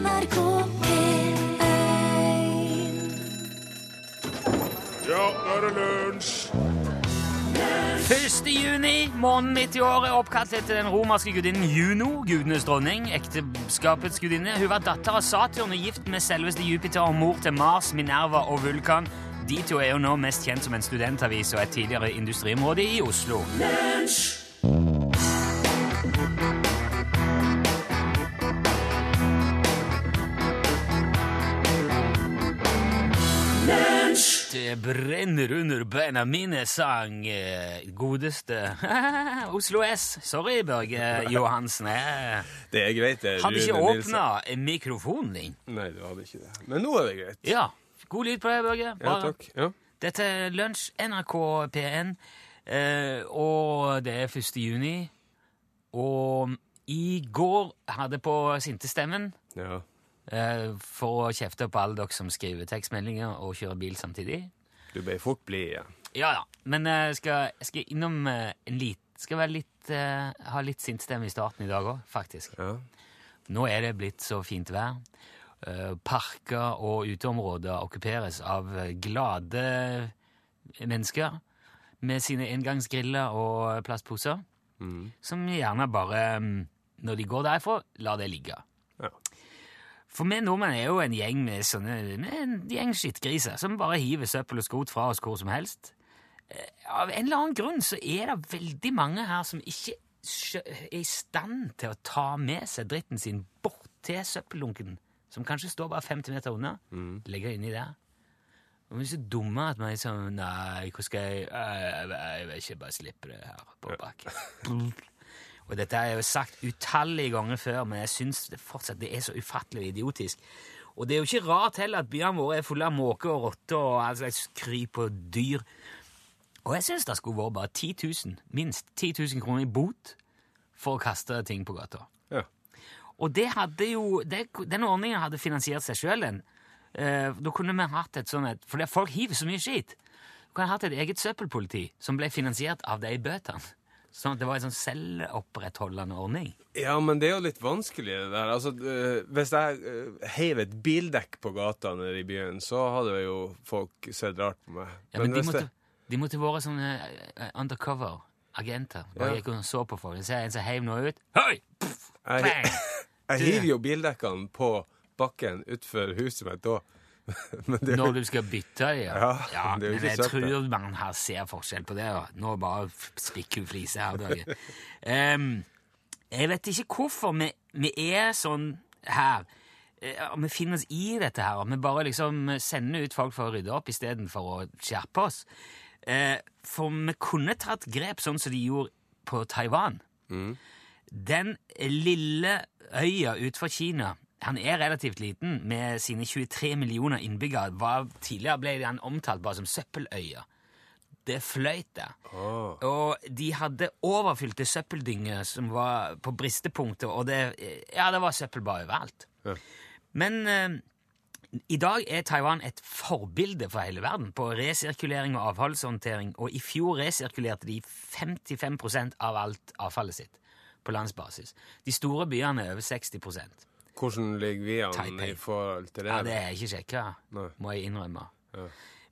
NRK P1 Ja, nå er det lunsj! 1. juni, måneden midt i året, oppkalt etter den romerske gudinnen Juno, gudenes dronning, ekteskapets gudinne. Hun var datter av Saturn og gift med selveste Jupiter og mor til Mars, Minerva og Vulkan. De to er jo nå mest kjent som en studentavis og et tidligere industriområde i Oslo. Det brenner under beina mine, sang eh, godeste Oslo S. Sorry, Børge Johansen. Det er greit, det. hadde ikke åpna mikrofonen din. Nei, du hadde ikke det. Men nå er det greit. Ja. God lyd på deg, Børge. Ja, takk. Ja. Dette er Lunsj, NRK P1, eh, og det er 1. juni. Og i går hadde på Sintestemmen ja. Eh, for å kjefte på alle dere som skriver tekstmeldinger og kjører bil samtidig. Du bør fort bli igjen. Ja, ja. Men jeg skal, skal innom eh, en lit Skal litt, eh, ha litt sintstemme i starten i dag òg, faktisk. Ja. Nå er det blitt så fint vær. Eh, Parker og uteområder okkuperes av glade mennesker med sine engangsgriller og plastposer, Mm. som gjerne bare, mm, når de går derfra, lar det ligge. For vi nordmenn er jo en gjeng med sånne med en gjeng skittgriser som bare hiver søppel og skot fra oss hvor som helst. Eh, Av en eller annen grunn så er det veldig mange her som ikke er i stand til å ta med seg dritten sin bort til søppeldunken, som kanskje står bare 50 meter unna. Legge inni der. Og vi er så dumme at man er sånn Nei, hvor skal jeg Jeg, jeg, jeg vil ikke bare slippe det her på bakken. Og dette har jeg jo sagt utallige ganger før, men jeg syns det fortsatt det er så ufattelig idiotisk. Og det er jo ikke rart heller at byene våre er fulle av måker og rotter og all slags kryp og dyr. Og jeg syns det skulle vært bare 10 000, minst 10 000 kroner i bot for å kaste ting på gata. Ja. Og det hadde jo, det, den ordningen hadde finansiert seg sjøl, den. Eh, da kunne vi hatt et sånt et For folk hiver så mye skit. Du kunne hatt et eget søppelpoliti som ble finansiert av de bøtene. Sånn at det var en sånn selvopprettholdende ordning. ja, men det er jo litt vanskelig det der. Altså, øh, hvis jeg øh, heiv et bildekk på gata nede i byen, så hadde jo folk sett rart på meg. Ja, men, de, måtte, det- de måtte være sånne eh, undercover agenter. Bare Ja. gikk og så på folk. Så er jeg en som heiv noe ut. Pff, Jeg, jeg hiver jo bildekkene på bakken utenfor huset mitt da. men det, Når du skal bytte Ja, ja. det er men jeg søppel. tror man her ser forskjell på det. da. Nå bare spikker hun flise her. Børge. Em, jeg vet ikke hvorfor vi, vi er sånn her. Eh, Vi finner oss i dette her. Vi bare liksom sender ut folk for å rydde opp istedenfor å skjerpe oss. Uh, for vi kunne tatt grep sånn som de gjorde på Taiwan. Den lille øya utenfor Kina han er relativt liten, med sine 23 millioner innbyggere. Var, tidligere ble han omtalt bare som søppeløya. Det fløyt der. Oh. Og de hadde overfylte søppeldynger som var på bristepunktet, og det, ja, det var søppel bare overalt. Ja. Men eh, i dag er Taiwan et forbilde for hele verden på resirkulering og avfallshåndtering, og i fjor resirkulerte de 55% av alt avfallet sitt på landsbasis. De store byene er over 60 Hvordan ligger vi an i forhold til det? Ja, det er ikke sjekka, må jeg innrømme. Ja.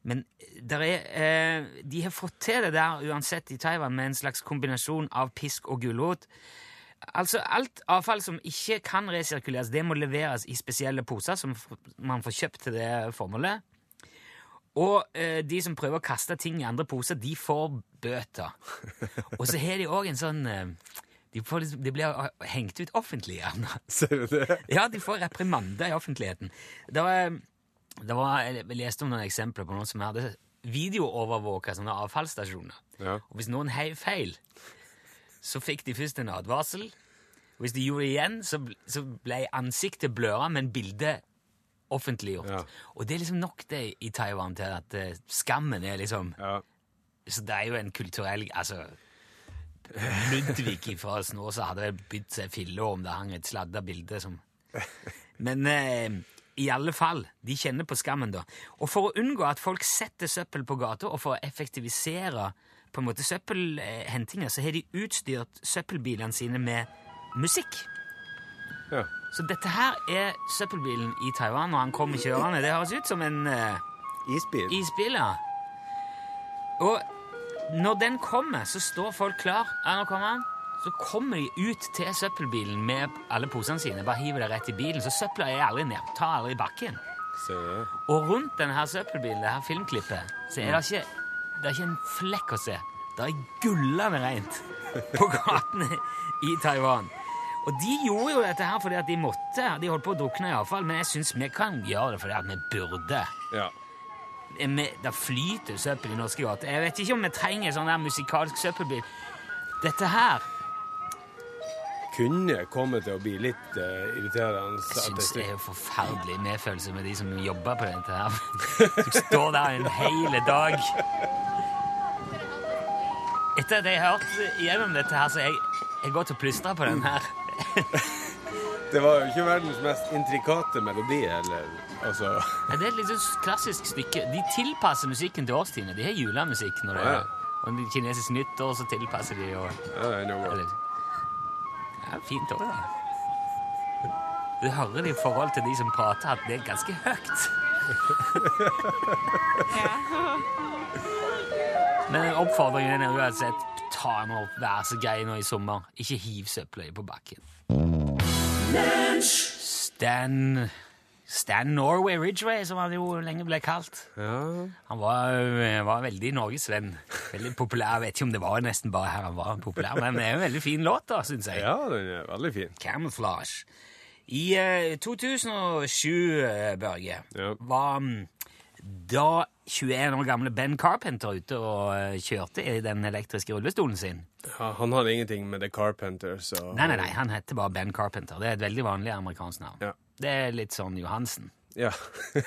Men er, eh, de har fått til det der uansett i Taiwan med en slags kombinasjon av pisk og gulrot. Altså, alt avfall som ikke kan resirkuleres, det må leveres i spesielle poser som man får kjøpt til det formålet. Og eh, de som prøver å kaste ting i andre poser, de får bøter. Og så har de òg en sånn eh, de, får, liksom- de blir hengt ut offentlig, gjerne. Ser du det? Ja, de får reprimander i offentligheten. Det var, det var, jeg leste om noen eksempler på noen som hadde videoovervåka sånne avfallsstasjoner. Ja. Og hvis noen heiv feil, så fikk de først en advarsel. Hvis de gjorde det igjen, så, så ble ansiktet bløra, men bildet offentliggjort. Ja. Og det er liksom nok det i Taiwan til at eh, skammen er liksom Ja. Så det er jo en kulturell Altså Ludvig fra Snåsa hadde bydd seg fille om det hang et sladda bilde som Men eh, i alle fall, de kjenner på skammen, da. Og for å unngå at folk setter søppel på gata, og for å effektivisere på en måte søppelhentinga, så har de utstyrt søppelbilene sine med musikk. ja. Så dette her er søppelbilen i Taiwan når han kommer kjørende. Det høres ut som en eh, Isbil. isbil, ja. Og når den kommer, så står folk klar. Ja, nå kommer han. Så kommer de ut til søppelbilen med alle posene sine. Bare hiver det rett i bilen. Så søpla er aldri ned. Tar aldri i bakken. Så. du? Og rundt denne søppelbilen, det her filmklippet, så er det ikke, det er ikke en flekk å se. Det er gullende rent på gatene i Taiwan. Og de gjorde jo dette her fordi at de måtte. De holdt på å drukne i avfall, men jeg syns vi kan gjøre det fordi at vi burde. Ja. Det flyter søppel i norske gater. Jeg vet ikke om vi trenger sånn der musikalsk søppelbil. Dette her Kunne komme til å bli litt uh, irriterende. Jeg syns det er jo forferdelig medfølelse med de som jobber på dette her. Du står der en hel dag. Etter at jeg har hørt gjennom dette her, så jeg, jeg går til å plystre på den her. Det var jo ikke verdens mest intrikate melodi, eller altså Ja, Det er et litt sånn klassisk stykke. De tilpasser musikken til årstidene. De har julemusikk når det Ja. er og kinesisk nyttår, så tilpasser de og Ja, det er noe. Eller Ja, fint òg, da. Du hører det i forhold til de som prater, at det er ganske høyt. Men oppfordringen er uansett ta nå opp, vær så grei nå i sommer. Ikke hiv søpla på bakken. Stan Stan Norway Ridgway, som han jo lenge ble kalt. Ja. Han var, øh, var veldig norgesvenn. Veldig populær. Jeg vet ikke om det var nesten bare her han var populær, men det er en veldig fin låt, da, syns jeg. ja, den er veldig fin. Camouflage. I eh, 2007, eh, Børge, Ja. var mm, da 21 år gamle Ben Carpenter ute og eh, kjørte i den elektriske rullestolen sin. Ja, han hadde ingenting med The Carpenter, så Nei, nei, nei, han heter bare Ben Carpenter. Det er et veldig vanlig amerikansk navn. Ja. Det er litt sånn Johansen. Ja.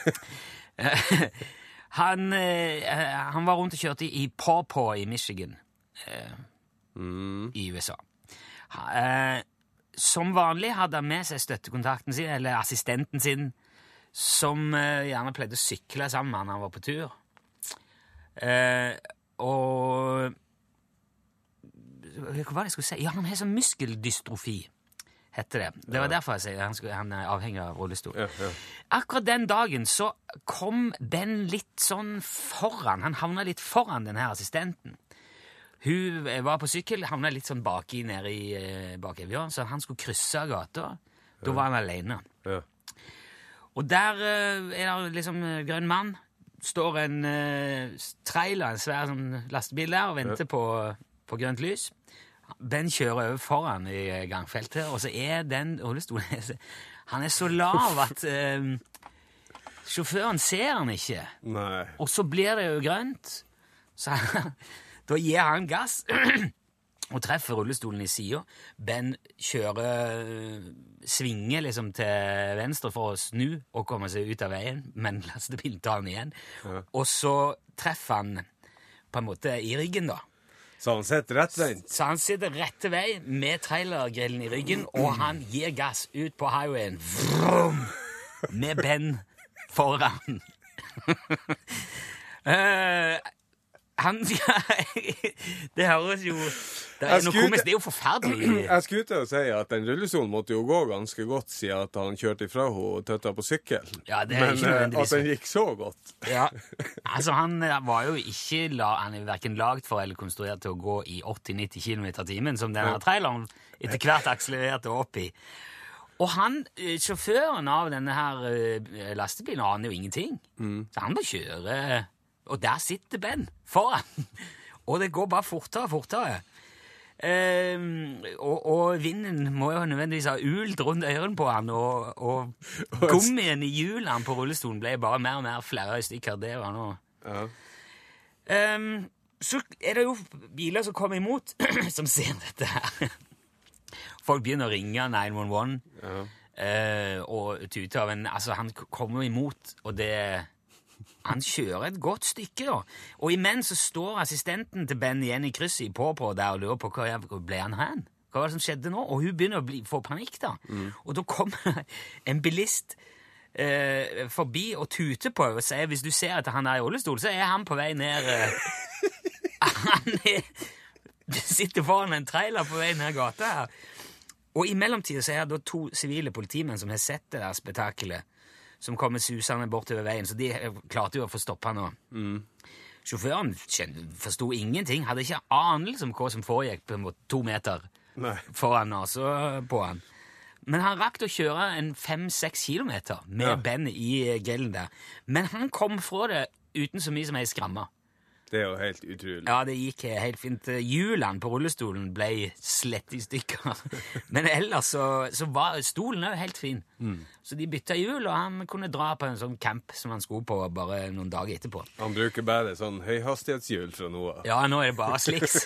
han, eh, han var rundt og kjørte i Pawpaw i Michigan mm. i USA. Eh, som vanlig hadde han med seg støttekontakten sin, eller assistenten sin, som eh, gjerne pleide å sykle sammen med han når han var på tur. Eh, og Hva var det jeg skulle si? Ja, han har sånn muskeldystrofi, heter det. Det var derfor jeg sier han, skulle, han er avhengig av rullestol. Ja, ja. Akkurat den dagen så kom Ben litt sånn foran. Han havna litt foran denne assistenten. Hun var på sykkel, havna litt sånn baki nede i eh, bakevja, så han skulle krysse gata. Da var han alene. ja. Og der eh, er det liksom eh, grønn mann. Står en eh, trailer, en svær sånn lastebil der, og venter på, på grønt lys. Den kjører over foran i gangfeltet, og så er den rullestolen Han er så lav at eh, sjåføren ser han ikke. Nei. Og så blir det jo grønt. Så da gir han gass og treffer rullestolen i sida. Ben kjører øh, Svinger liksom til venstre for å snu og komme seg ut av veien, men lastebilen tar han igjen. Og så treffer han på en måte i ryggen, da. Så han sitter rettvendt? Så han sitter rette vei med trailergrillen i ryggen, og han gir gass ut på highwayen. Vroom! Med Ben foran. Eh, han Det høres jo Det er, noe komisk. Det er jo forferdelig. Jeg skulle til å si at den rullestolen måtte jo gå ganske godt siden at han kjørte ifra henne og tøtta på sykkel. Ja, det Men eh, at den gikk så godt Ja. Altså, han eh, var jo ikke la, Han er verken lagd for eller konstruert til å gå i 80-90 km i timen, som denne traileren etter hvert akselererte opp i. Og han, eh, sjåføren av denne her lastebilen aner jo ingenting. Så han bare kjører, og der sitter Ben foran. Og det går bare fortere og fortere. Um, og, og vinden må jo nødvendigvis ha ult rundt ørene på han, og, og gummien i hjulene på rullestolen ble bare mer og mer flere stykker. Det var nå. Ja. Um, så er det jo biler som kommer imot, som ser dette her. Folk begynner å ringe 911 Ja. uh, og tute av en Altså, han kommer kommer imot, og det Han kjører et godt stykke, da. Og imens så står assistenten til Ben igjen i krysset i på-på der og lurer på hva ble han hen? Hva var det som skjedde nå? Og hun begynner å bli, få panikk, da. Og da kommer en bilist eh, forbi og tuter på henne og sier hvis du ser at han er i oljestol, så er han på vei ned eh, Han er, sitter foran en trailer på vei ned gata her. Og i mellomtida så er det to sivile politimenn som har sett det der spetakkelet, som kommer susende bortover veien, så de eh, klarte jo å få stoppa nå. Sjåføren kjen- forsto ingenting, hadde ikke anelse om hva som foregikk på to meter Nei. foran nesa på han. Men han rakk å kjøre en fem-seks kilometer med Ja. Ben i grillen der. Men han kom fra det uten så mye som ei skramme. Det er jo helt utrolig. Ja, det gikk eh, helt fint. Hjulene på rullestolen ble slett i stykker. Men ellers så, så var stolen òg helt fin. Så de bytta hjul, og han kunne dra på en sånn camp som han skulle på bare noen dager etterpå. Han bruker bare sånn høyhastighetshjul fra nå av. Ja, nå er det bare sliks.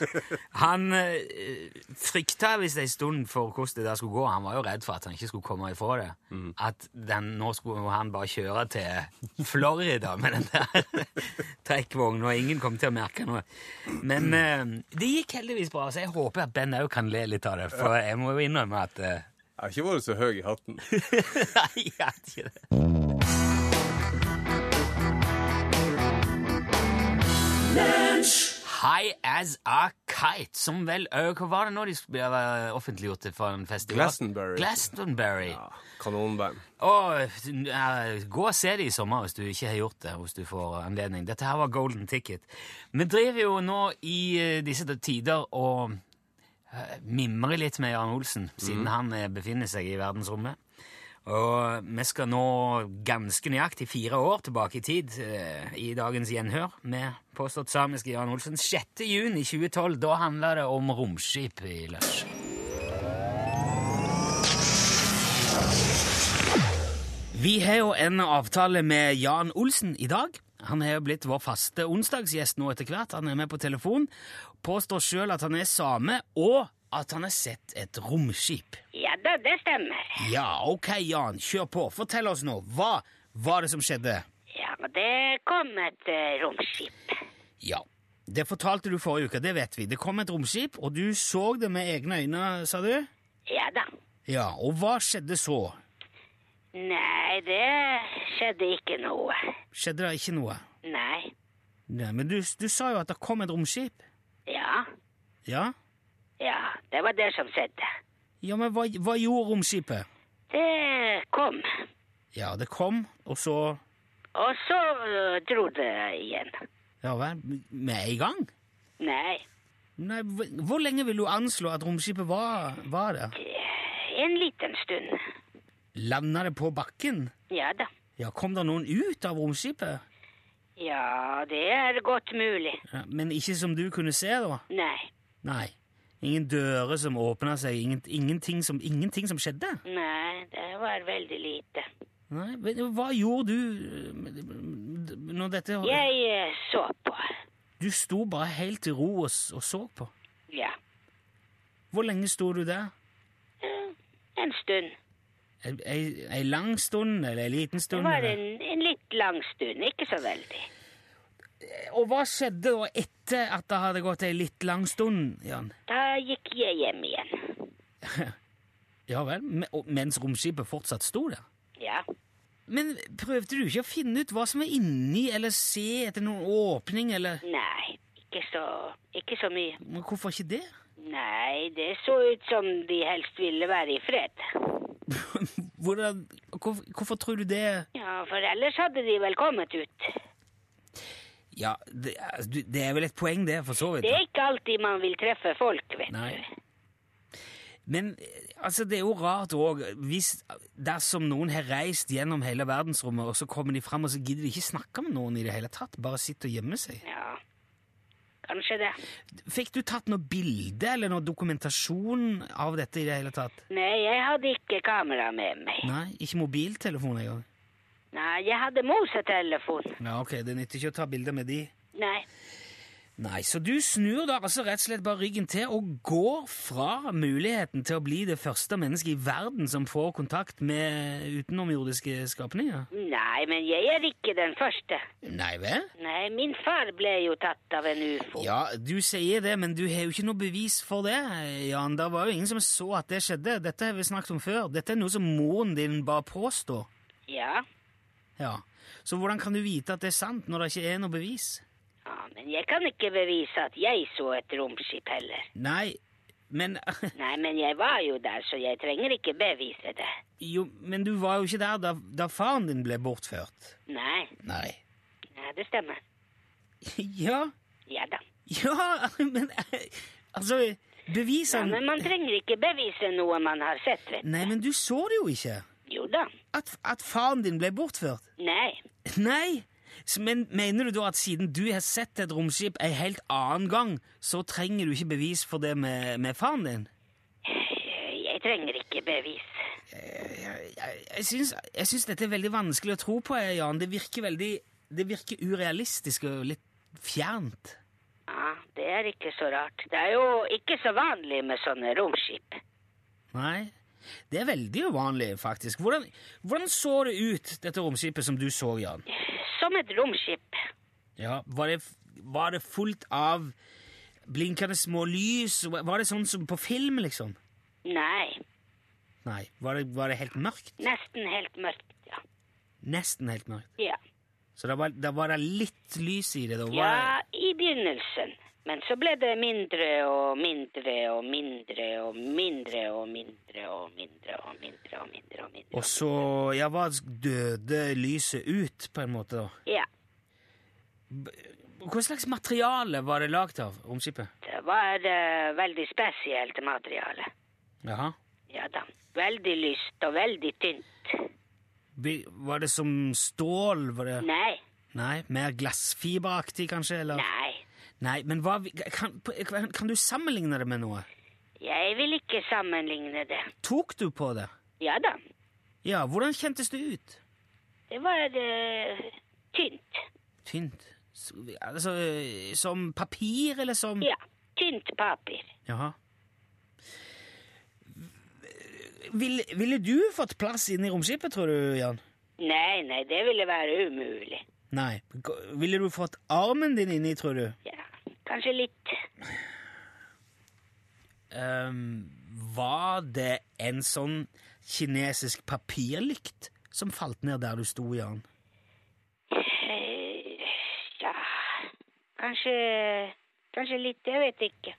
Han øh, frykta visst ei stund for hvordan det der skulle gå. Han var jo redd for at han ikke skulle komme ifra det. At den, nå skulle han bare kjøre til Florida med den der trekkvognen, og ingen kom til å merke noe. Men eh, det gikk heldigvis bra, så jeg håper at Ben òg kan le litt av det. For jeg må jo innrømme at eh, Jeg har ikke vært så høy i hatten. Nei, jeg har ikke det. High as a kite, som vel Hva var det nå de ble offentliggjort for en festival? Glastonbury. Glastonbury. Ja, kanonband. Og, gå og se det i sommer hvis du ikke har gjort det. hvis du får anledning. Dette her var golden ticket. Vi driver jo nå i disse tider og mimrer litt med Jan Olsen, siden han eh, befinner seg i verdensrommet. Og vi skal nå ganske nøyaktig fire år tilbake i tid eh, i dagens gjenhør med påstått samiske Jan Olsen. 6. juni 2012, da handla det om romskip i lunsj. Vi har jo en avtale med Jan Olsen i dag. Han har jo blitt vår faste onsdagsgjest nå etter hvert. Han er med på telefon, påstår sjøl at han er same, og at han har sett et romskip. Ja da, det stemmer. Ja, ok, Jan, kjør på. Fortell oss nå. Hva var det som skjedde? Ja, det kom et eh, romskip. Ja, det fortalte du forrige uke, det vet vi. Det kom et romskip, og du så det med egne øyne, sa du? Ja da. Ja, og hva skjedde så? Nei, det skjedde ikke noe. Skjedde det ikke noe? Nei. Nei, men du, du sa jo at det kom et romskip. Ja, Ja? Ja, det var det som skjedde. Ja, men hva, hva gjorde romskipet? Det kom, Ja, det kom, og så og så eh, dro det igjen. Ja vel, med en gang? Nei, Nei, hvor hvor lenge vil du anslå at romskipet var, var der? en liten stund. Landa det på bakken? Ja da. Ja, Kom det noen ut av romskipet? Ja, det er godt mulig. Ja, men ikke som du kunne se, da? Nei, Nei. Ingen dører som åpna seg, ingen, ingenting, som, ingenting som skjedde? nei, det var veldig lite. Nei, Hva gjorde du eh, når dette Jeg eh, så på. Du sto bare helt i ro og, og så på. Ja, Hvor lenge sto du der? eh, en stund. Ei, ei, ei lang stund, eller ei liten stund? Det var en, en litt lang stund, ikke så veldig. Og hva skjedde da etter at det hadde gått ei litt lang stund, Jan? Da gikk jeg hjem igjen. Ja vel, mens romskipet fortsatt sto der? Ja. Men prøvde du ikke å finne ut hva som er inni, eller se etter noen åpning, eller Nei, ikke så, ikke så mye. Men Hvorfor ikke det? Nei, det så ut som de helst ville være i fred. Hvordan, hvorfor, hvorfor tror du det Ja, for ellers hadde de vel kommet ut. Ja, det, altså, det er vel et poeng, det, for så vidt. Det er ikke alltid man vil treffe folk, vet Nei. du. Men eh, altså, det er jo rart òg, dersom noen har reist gjennom hele verdensrommet, og så kommer de fram, og så gidder de ikke snakke med noen i det hele tatt, bare sitte og gjemme seg. Ja, kanskje det. Fikk du tatt noe bilde eller noe dokumentasjon av dette i det hele tatt? Nei, jeg hadde ikke kamera med meg. Nei, ikke mobiltelefon engang? Nei, jeg hadde mosetelefon. Ja, ok, det nytter ikke å ta bilder med de. Nei, Nei, så du snur da altså rett og slett bare ryggen til og går fra muligheten til å bli det første mennesket i verden som får kontakt med utenomjordiske skapninger? nei, men jeg er ikke den første. Nei vel? Nei, min far ble jo tatt av en ufo. Ja, du sier det, men du har jo ikke noe bevis for det, Jan. Det var jo ingen som så at det skjedde. Dette har vi snakket om før. Dette er noe som moren din bare påstår. Ja, Ja. Så hvordan kan du vite at det er sant når det ikke er noe bevis? ja, men jeg kan ikke bevise at jeg så et romskip heller. Nei, Men Nei, men jeg var jo der, så jeg trenger ikke bevise det. Jo, men du var jo ikke der da, da faren din ble bortført. Nei, Nei. Nei, det stemmer. Ja, Ja da. ja, men Altså, Ja, men man trenger ikke bevise noe man har sett, vet du. Nei, men du så det jo ikke. Jo da. At, at faren din ble bortført. Nei. Nei! Men mener du da at siden du har sett et romskip en helt annen gang, så trenger du ikke bevis for det med, med faren din? Jeg trenger ikke bevis. Jeg, jeg, jeg, syns, jeg syns dette er veldig vanskelig å tro på, Jan. Det virker veldig Det virker urealistisk og litt fjernt. Ja, det er ikke så rart. Det er jo ikke så vanlig med sånne romskip. Nei, det er veldig uvanlig, faktisk. Hvordan, hvordan så det ut, dette romskipet som du så, Jan? Som et romskip. Ja, Var det, var det fullt av blinkende små lys? Var det sånn som på film, liksom? Nei, Nei. Var det, var det helt mørkt? nesten helt mørkt, ja. Nesten helt mørkt. Ja, Så da var, da var det litt lys i det? Da var ja i begynnelsen. Men så ble det mindre og mindre og mindre og mindre og mindre og mindre og mindre og mindre. og mindre. Og så ja, hva døde lyset ut, på en måte? da? Ja, Hva slags materiale var det lagd av, romskipet? det var uh, veldig spesielt materiale. Jaha. Ja da. Veldig lyst og veldig tynt. Var det som stål? Var det Nei, Nei, Mer glassfiberaktig, kanskje? Eller? nei. Nei, men hva, kan, kan, du sammenligne det med noe? Jeg vil ikke sammenligne det. Tok du på det? Ja da. Ja, hvordan kjentes det ut? Det var uh, tynt. Tynt? Altså, som papir, eller som Ja, tynt papir. Jaha. Ville, ville du fått plass inne i romskipet, tror du, Jan? Nei, nei, det ville være umulig. Nei. Ville du fått armen din inni, tror du? Ja, kanskje litt. Um, var det en sånn kinesisk papirlykt som falt ned der du sto, Jan? Eh, Ja, kanskje Kanskje litt, jeg vet ikke.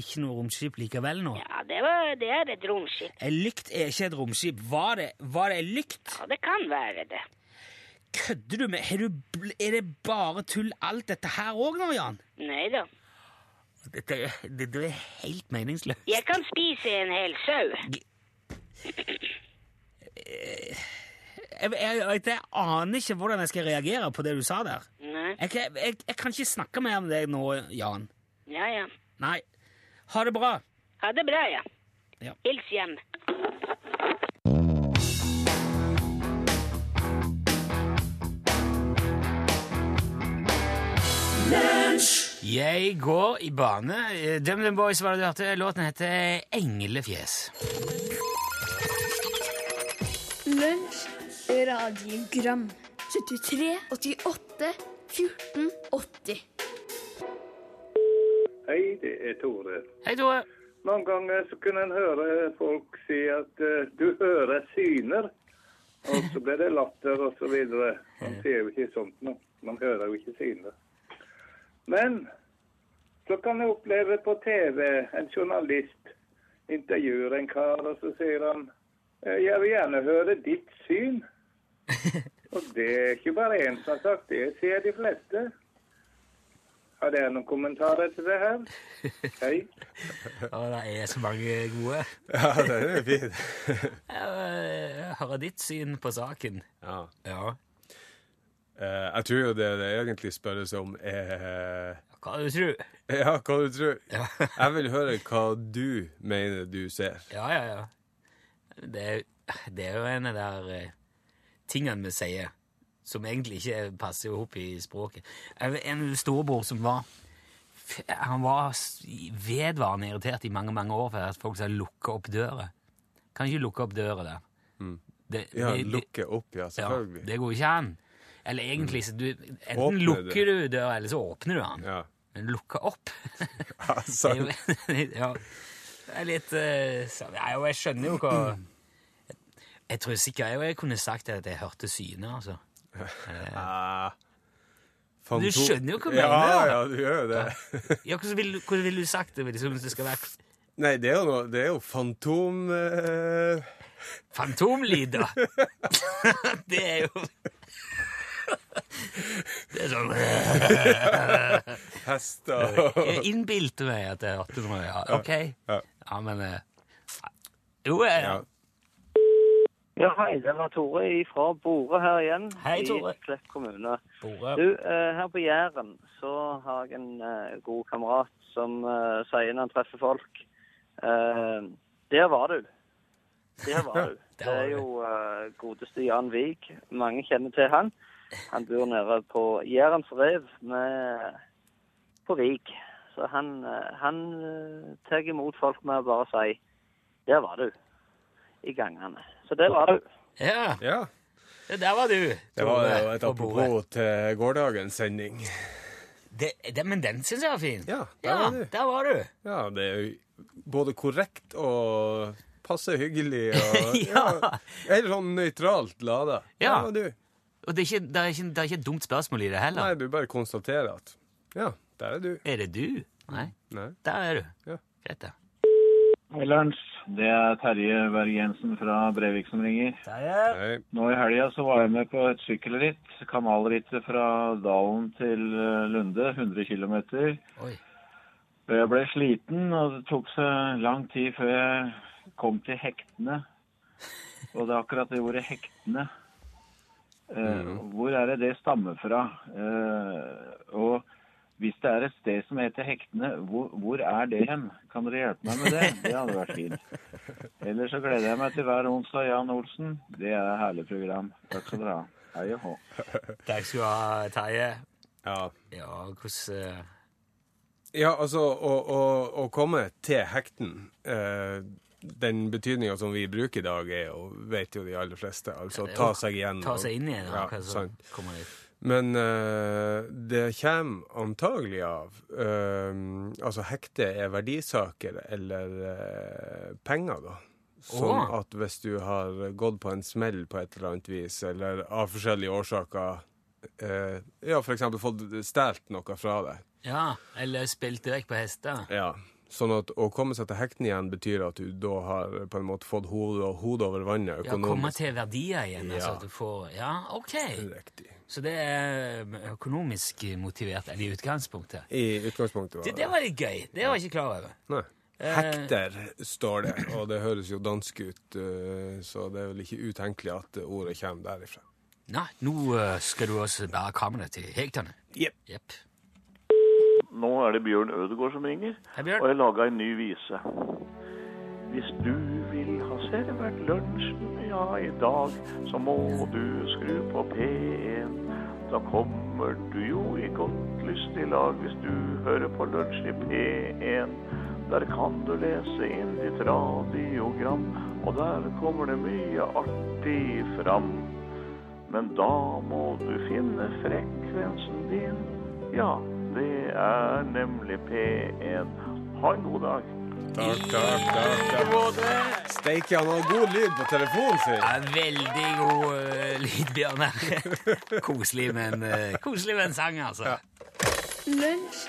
Ikke noe romskip likevel nå? Ja, det, var, det er et romskip. En lykt er ikke et romskip. Var det, var det en lykt? Ja, det kan være det. Kødder du med er, du, Er det bare tull alt dette her òg nå, Jan? Nei da. Dette er, det, det er helt meningsløst. Jeg kan spise en hel sau. Jeg, jeg, jeg, jeg aner ikke hvordan jeg skal reagere på det du sa der. Jeg kan ikke snakke mer med deg nå, Jan. Ja, ja. Nei. Ha det bra. Ha det bra, ja. Ja. Hils hjem. Jeg går i bane. DumDum Boys var det du hørte. Låten heter Englefjes. Lunsj, radiogram 73, 88, 14, 80 Hei, det er Tore. Hei, Tore. Noen ganger så kunne en høre folk si at eh, du hører syner, og så ble det latter og så videre. Man ser jo ikke sånt nå. Man hører jo ikke syner. Men så kan jeg oppleve på TV en journalist intervjuer en kar, og så sier han eh, jeg vil gjerne høre ditt syn. Og det er ikke bare én som har sagt det, sier de fleste. Har dere noen kommentarer til det her? Hei. Å, det er så mange gode. Ja, det er fint. Jeg hører ditt syn på saken. Ja. Ja. Eh, jeg tror jo det det egentlig spørres om, er Hva du tror Ja, hva du tror. Ja. Jeg vil høre hva du mener du ser. Ja, ja, ja. Det det er jo en av de der eh, tingene vi sier, som egentlig ikke passer opp i språket. En storebror som var Han var vedvarende irritert i mange mange år for at folk sa 'lukke opp døra'. Kan ikke lukke opp døra der. Det, Ja, det- det- lukke opp, ja, ja, selvfølgelig. det går ikke an. Eller egentlig, så du, enten Åpner lukker du døra, eller så åpner du den. Ja, Men lukke opp ja sant. ja, det er litt uh, Jeg skjønner jo hva jeg, jeg tror sikkert jeg, jeg kunne sagt at jeg hørte syne, altså. Uh, Du skjønner jo hva jeg ja, mener. Ja, du gjør jo det. Ja, hvordan ville vil du sagt det? Liksom, det skal være Nei, det er jo noe Det er jo fantom... Uh... Fantomlyder. det er jo Det er sånn hester Jeg innbilte meg at det er 800, ja. Ok. Ja. Men eh, Jo, jeg Ja. Ja, hei, det var Tore fra Bore her igjen. Hei, Tore. I Klepp kommune. Bore. Du, eh, her på Jæren så har jeg en eh, god kamerat som eh, sier når han treffer folk eh, Der var du. Der var du. Det er jo eh, godeste Jan Vik. Mange kjenner til han. Han bor nede på Jærens Rev med, på Vik. Så han, eh, han eh, tar imot folk med å bare si Der var du. I gangene. Så der var du. Ja, ja. der var du. Det var jo et apropos til gårsdagens sending. Det, det, men den syns jeg var fin. Ja, der ja, var du. der var du. Ja, det er jo både korrekt og passe hyggelig og Ja. Helt sånn nøytralt lada. Ja. Der var du. Og det er, ikke, det, er ikke, det er ikke et dumt spørsmål i det heller. Nei, du bare konstaterer at Ja, der er du. Er det du? Nei, Nei. der er du. Ja. Greit, det. Hei, Lunsj. Det er Terje Berg Jensen fra Brevik som ringer. Hei. Nå i helga så var jeg med på et sykkelritt. Kanalrittet fra Dalen til eh, Lunde, 100 km. Jeg ble sliten, og det tok så lang tid før jeg kom til hektene. Og det er akkurat det ordet hektene. Eh, Hvor er det det stammer fra? Eh, og hvis det er et sted som heter Hektene, hvor, hvor er det hen? Kan dere hjelpe meg med det? Det hadde vært fint. Ellers så gleder jeg meg til hver onsdag Jan Olsen. Det er et herlig program. Takk skal dere ha. Hei og hå. Takk skal du ha, Terje. Ja. Ja, hvordan eh, ja, altså, å, å, å komme til hekten eh, Den betydninga som vi bruker i dag, er jo, vet jo de aller fleste. Altså er ta seg igjen. Ta seg inn igjen, Ja, hva som sant. kommer dit. Men uh, det kommer antagelig av uh, Altså, hekte er verdisaker eller uh, penger, da. Sånn oh. at hvis du har gått på en smell på et eller annet vis, eller av forskjellige årsaker uh, Ja, eksempel fått stjålet noe fra deg. Ja, eller spilt vekk på hester. Ja. Sånn at å komme seg til hekten igjen betyr at du da har på en måte fått hodet hodet over vannet Ja, komme til verdier igjen. Altså, Ja. at du får, ja, ok. Riktig. Så det er økonomisk motivert, eller i utgangspunktet. I utgangspunktet Det, det var litt gøy. Det var jeg ikke klar over. Nei. Eh. Hekter står det, og det høres jo dansk ut, eh, så det er vel ikke utenkelig at ordet kommer derifra. Nei, nå eh, skal du også bære kameraet til hektene. Jepp. Yep. Nå er det Bjørn Ødegård som ringer, Hei, Bjørn. og jeg laga en ny vise. Hvis du vil ha servert lunsjen, ja, i dag, så må du skru på P1. Da kommer du jo i godt lyst i lag hvis du hører på lunsj i P1. Der kan du lese inn ditt radiogram, og der kommer det mye artig fram. Men da må du finne frekvensen din. Ja, det er nemlig P1. Ha en god dag. Takk, takk, takk. takk. Steike, han har god lyd på telefonen sin. Ja, veldig god uh, lyd, Bjørn. koselig, men uh, koselig med en sang, altså. Lunsj,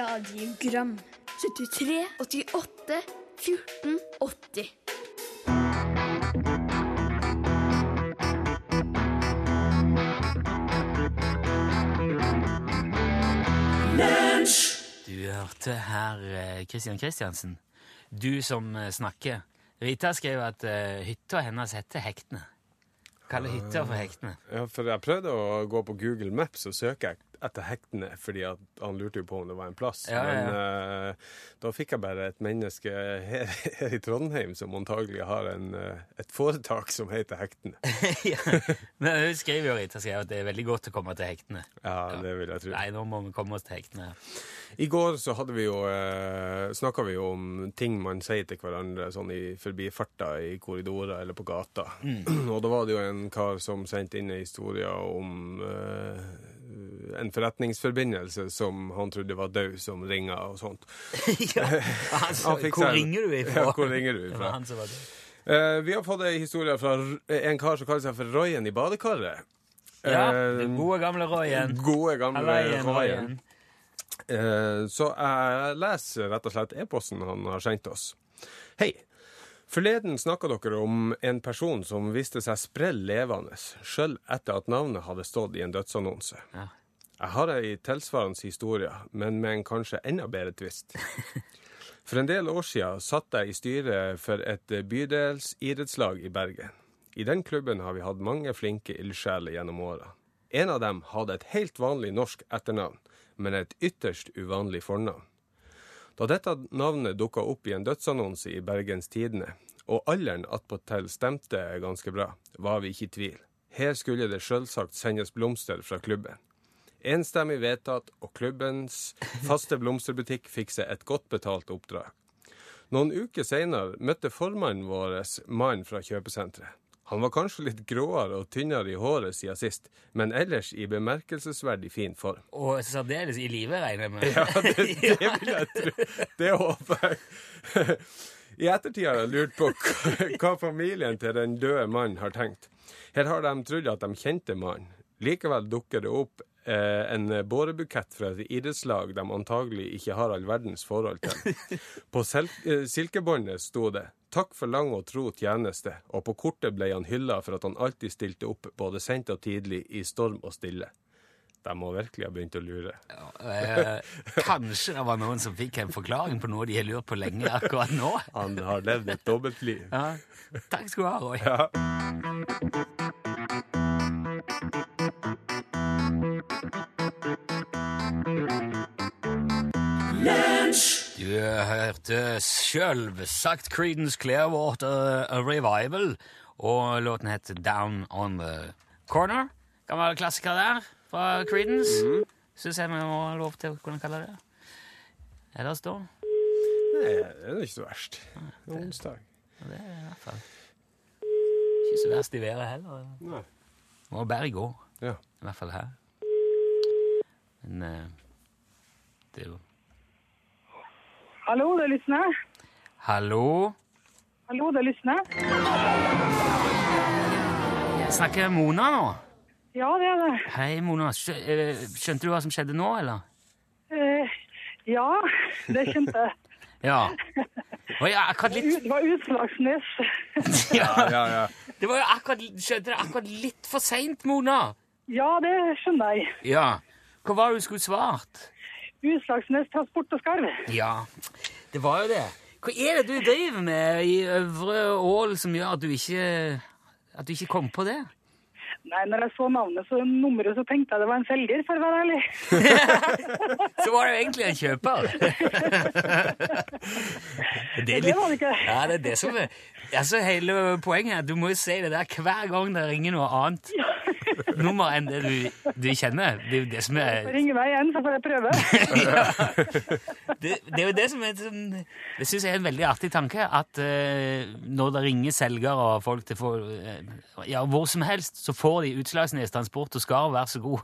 radiogram 73, 88, 14, 80 hørte her eh, Christian Christiansen. Du som eh, snakker. Rita skrev at uh, hytta hennes heter Hektene. Kaller hytta for Hektene. Ja, for jeg prøvde å gå på Google Maps og søke etter hektene, fordi han lurte jo på om det var en plass. Ja, ja, ja. Men eh, da fikk jeg bare et menneske her, her i Trondheim som antagelig har en, uh, et foretak som heter Hektene. Men hun skriver jo Rita skriver at det er veldig godt å komme til Hektene. Ja, det vil jeg tro. Nei, nå må vi komme oss til Hektene. I går så hadde vi jo uh, snakka vi jo om ting man sier til hverandre sånn i forbifarta i korridorer eller på gata. og da var det jo en kar som sendte inn en historie om eh, en forretningsforbindelse som han trodde var død, som ringer og sånt. ja, altså, hvor ringer du ifra? Ja, hvor ringer du ifra? Eh, vi har fått ei historie fra en kar som kaller seg for Royen i badekaret. Ja, Eh, den gode gamle Royen. Gode, gamle Royen. Royen. Eh, Så jeg leser rett og slett e-posten han har sendt oss. Hei. Forleden snakka dere om en person som viste seg sprell levende, sjøl etter at navnet hadde stått i en dødsannonse. Ja. Jeg har ei tilsvarende historie, men med en kanskje enda bedre tvist. For en del år siden satt jeg i styret for et bydelsidrettslag i Bergen. I den klubben har vi hatt mange flinke ildsjeler gjennom åra. En av dem hadde et helt vanlig norsk etternavn, men et ytterst uvanlig fornavn. Da dette navnet dukka opp i en dødsannonse i Bergens Tidende, og alderen attpåtil stemte ganske bra, var vi ikke i tvil. Her skulle det sjølsagt sendes blomster fra klubben. Enstemmig vedtatt, og klubbens faste blomsterbutikk fikk seg et godt betalt oppdrag. Noen uker seinere møtte formannen vår mannen fra kjøpesenteret. Han var kanskje litt gråere og tynnere i håret siden sist, men ellers i bemerkelsesverdig fin form. Og særdeles i live, regner jeg med. Ja, det, det vil jeg tro. Det håper jeg. I ettertid har jeg lurt på hva, familien til den døde mannen har tenkt. Her har de trodd at de kjente mannen. Likevel dukker det opp eh, en bårebukett fra et idrettslag de antagelig ikke har all verdens forhold til. På eh, silkebåndet sto det 'Takk for lang og tro tjeneste', og på kortet ble han hylla for at han alltid stilte opp både sent og tidlig, i storm og stille. De må virkelig ha begynt å lure. Eh, kanskje det var noen som fikk en forklaring på noe de har lurt på lenge akkurat nå. Han har levd et dobbeltliv. Ja. Takk skal du ha, Roy. Ja. Du hørte selvsagt Creedence Clearwater Revival, og låten het Down On The Corner. Gammel klassiker der fra Creedence. Mhm. Syns jeg vi må ha lov til å kunne kalle det. Ellers da? Nei, det er ikke så verst. Det er onsdag. Det er i hvert fall ikke så verst i været heller. Nei. Det var bare i går. Ja. I hvert fall her. Men eh, det er jo Hallo, det lysner. Hallo? Hallo, det lysner. Snakker Mona nå? Ja, det er det. Hei, Mona. Eh, Skjønte du hva som skjedde nå, eller? Eh, ja, det skjønte jeg. Ja. Oi, litt Det var Utslagsnes. ja. Ja, ja. Det var jo akkurat, skjønte det akkurat litt for seint, Mona. Ja, det skjønner jeg. Ja. Hva var det du skulle svart? Utslagsnes Transport og Skarv. Ja, det var jo det. Hva er det du driver med i Øvre Ål som gjør at du ikke at du ikke kom på det? Nei, når jeg så navnet så nummeret, så tenkte jeg det var en selger, for å være ærlig. Så var det jo egentlig en kjøper. det Det var det ikke. Ja, det er det som er altså, Hele poenget er at du må jo si det der hver gang det ringer noe annet nummer enn det du, du kjenner. Det er jo det som er Ring meg igjen, så får jeg prøve. det, det er jo det som er sånn Det syns jeg er en veldig artig tanke, at uh, når det ringer selgere og folk til for, uh, Ja, hvor som helst, så får de Utslagsnes Transport og Skar, vær så god.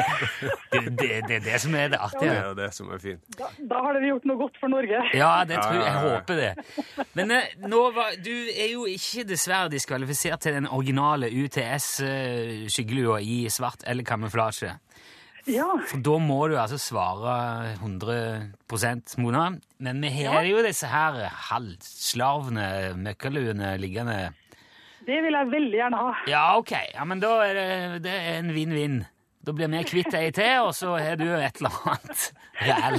det, det, det er det som er det artige. Ja, Det er det som er fint. Da, da har dere gjort noe godt for Norge. Ja, det tror jeg. Ja, ja, Jeg håper det. Men eh, nå var, du er jo ikke dessverre diskvalifisert til den originale UTS-skyggelua i svart eller kamuflasje. Ja, For da må du altså svare 100% Mona. Men vi har jo disse her halvslarvne møkkaluene liggende. Det vil jeg veldig gjerne ha. Ja, ok. Ja, men da er det, det er en vinn-vinn. Da blir vi kvitt ei til, og så har du et eller annet ræl.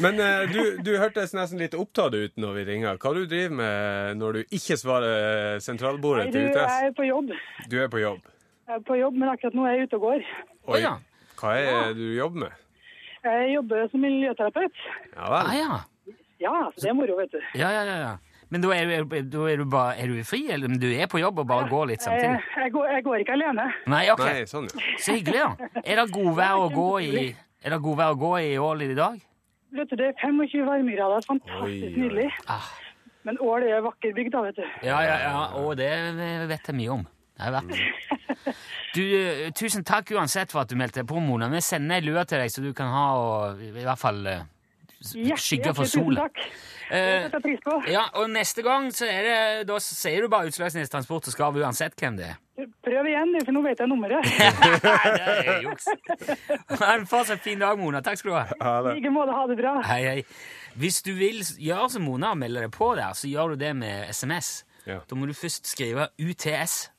Men eh, du, du hørtes nesten litt opptatt ut når vi ringer. Hva du driver med når du ikke svarer sentralbordet Nei, du, til jeg er på jobb. Du er på jobb. Jeg er på jobb, men akkurat nå er jeg ute og går. Oi. ja. Hva er det du jobber med? Jeg jobber som miljøterapeut. Ja vel. Ah, ja. Ja, så det er moro, vet du. Ja, ja, ja. ja. Men da er, du- da er du bare Er du fri, eller du er på jobb og bare går litt samtidig? jeg, går, jeg går ikke alene. Nei, ok. Nei, sånn, ja. Så hyggelig, da. Er det godvær å gå i Er det godvær å gå i Ål i dag? Vet du, Det er 25 varmegrader. Fantastisk Oi, nydelig. Ah, Men Ål er vakker bygd, da, vet du. ja, ja, ja. Og det vet jeg mye om. Det er jeg vært. Du, eh, tusen takk uansett for at du meldte deg på, Mona. Vi sender ei lue til deg, så du kan ha og, i hvert fall eh, skygge for solen. tusen takk. Det Eh, setter jeg pris på. ja, og neste gang så er det Da sier du bare Utslagsnes Transport og Skarv uansett hvem det er. Prøv igjen, for nå vet jeg nummeret. det er juks. Ha en fortsatt fin dag, Mona. Takk skal du ha. I like måte. Ha det bra. Hei, hei. Hvis du vil gjøre som Mona og melde deg på der, så gjør du det med SMS. Ja. Da må du først skrive UTS,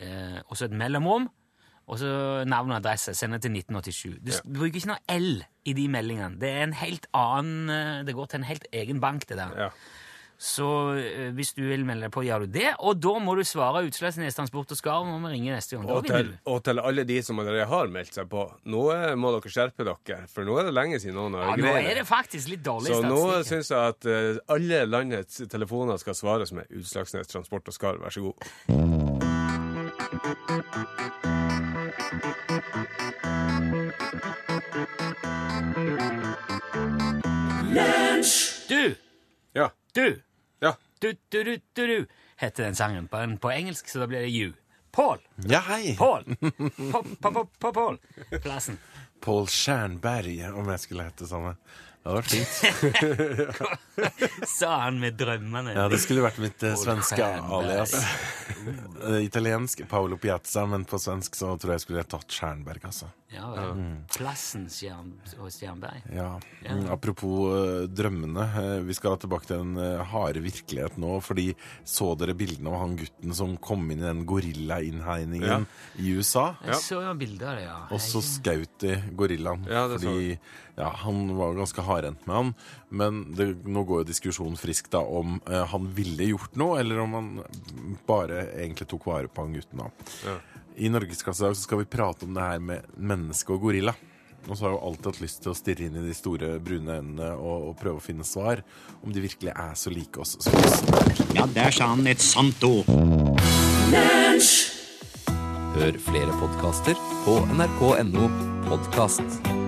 eh, og så et mellomrom, og så navn og adresse. Sende til 1987. Du s- bruker ikke noe L i de meldingene. Det er en helt annen eh, Det går til en helt egen bank, det der. Ja. Så eh, hvis du vil melde deg på, gjør du det. Og da må du svare Utslagsnes Transport og Skarv når vi ringer neste gang. Og til, og til alle de som allerede har meldt seg på, nå må dere skjerpe dere, for nå er det lenge siden noen har Ja, nå er det faktisk litt dårlig Så nå syns jeg at eh, alle landets telefoner skal svares med Utslagsnes Transport og Skarv. Vær så god. Du! Ja. Du, du, du, du, du, heter den sangen. På, en, på engelsk så da blir det you. Paul! Ja, hei! Paul! Pa- pa- pa- pa- Paul! Plassen. Paul Stjernberg, om jeg skulle hete sånn. Det hadde vært fint. Sa han med drømmene. Ja, det skulle vært mitt eh, svenske alias. Eh, Italiensk Paolo Piazza, men på svensk så tror jeg jeg skulle tatt Stjernberg, altså. Ja, vel. Plassen Stjern, og Stjernberg. Ja. Ja. Mm, Apropos uh, drømmene. Uh, vi skal tilbake til den uh, harde virkelighet nå. Fordi så dere bildene av han gutten som kom inn i den gorillainnhegningen i USA? Jeg så jo bilder av det, ja. Og så skjøt de gorillaen. Ja, fordi ja, han var ganske hardhendt med han. Men det, nå går jo diskusjonen frisk da om eh, han ville gjort noe, eller om han bare egentlig tok vare på han gutten. da. Ja. I Norgesklasse i dag så skal vi prate om det her med menneske og gorilla. Og så har jeg jo alltid hatt lyst til å stirre inn i de store brune øynene og, og prøve å finne svar. Om de virkelig er så like oss som oss. Ja, der sa han et sant ord. Hør flere podkaster på nrk.no podkast.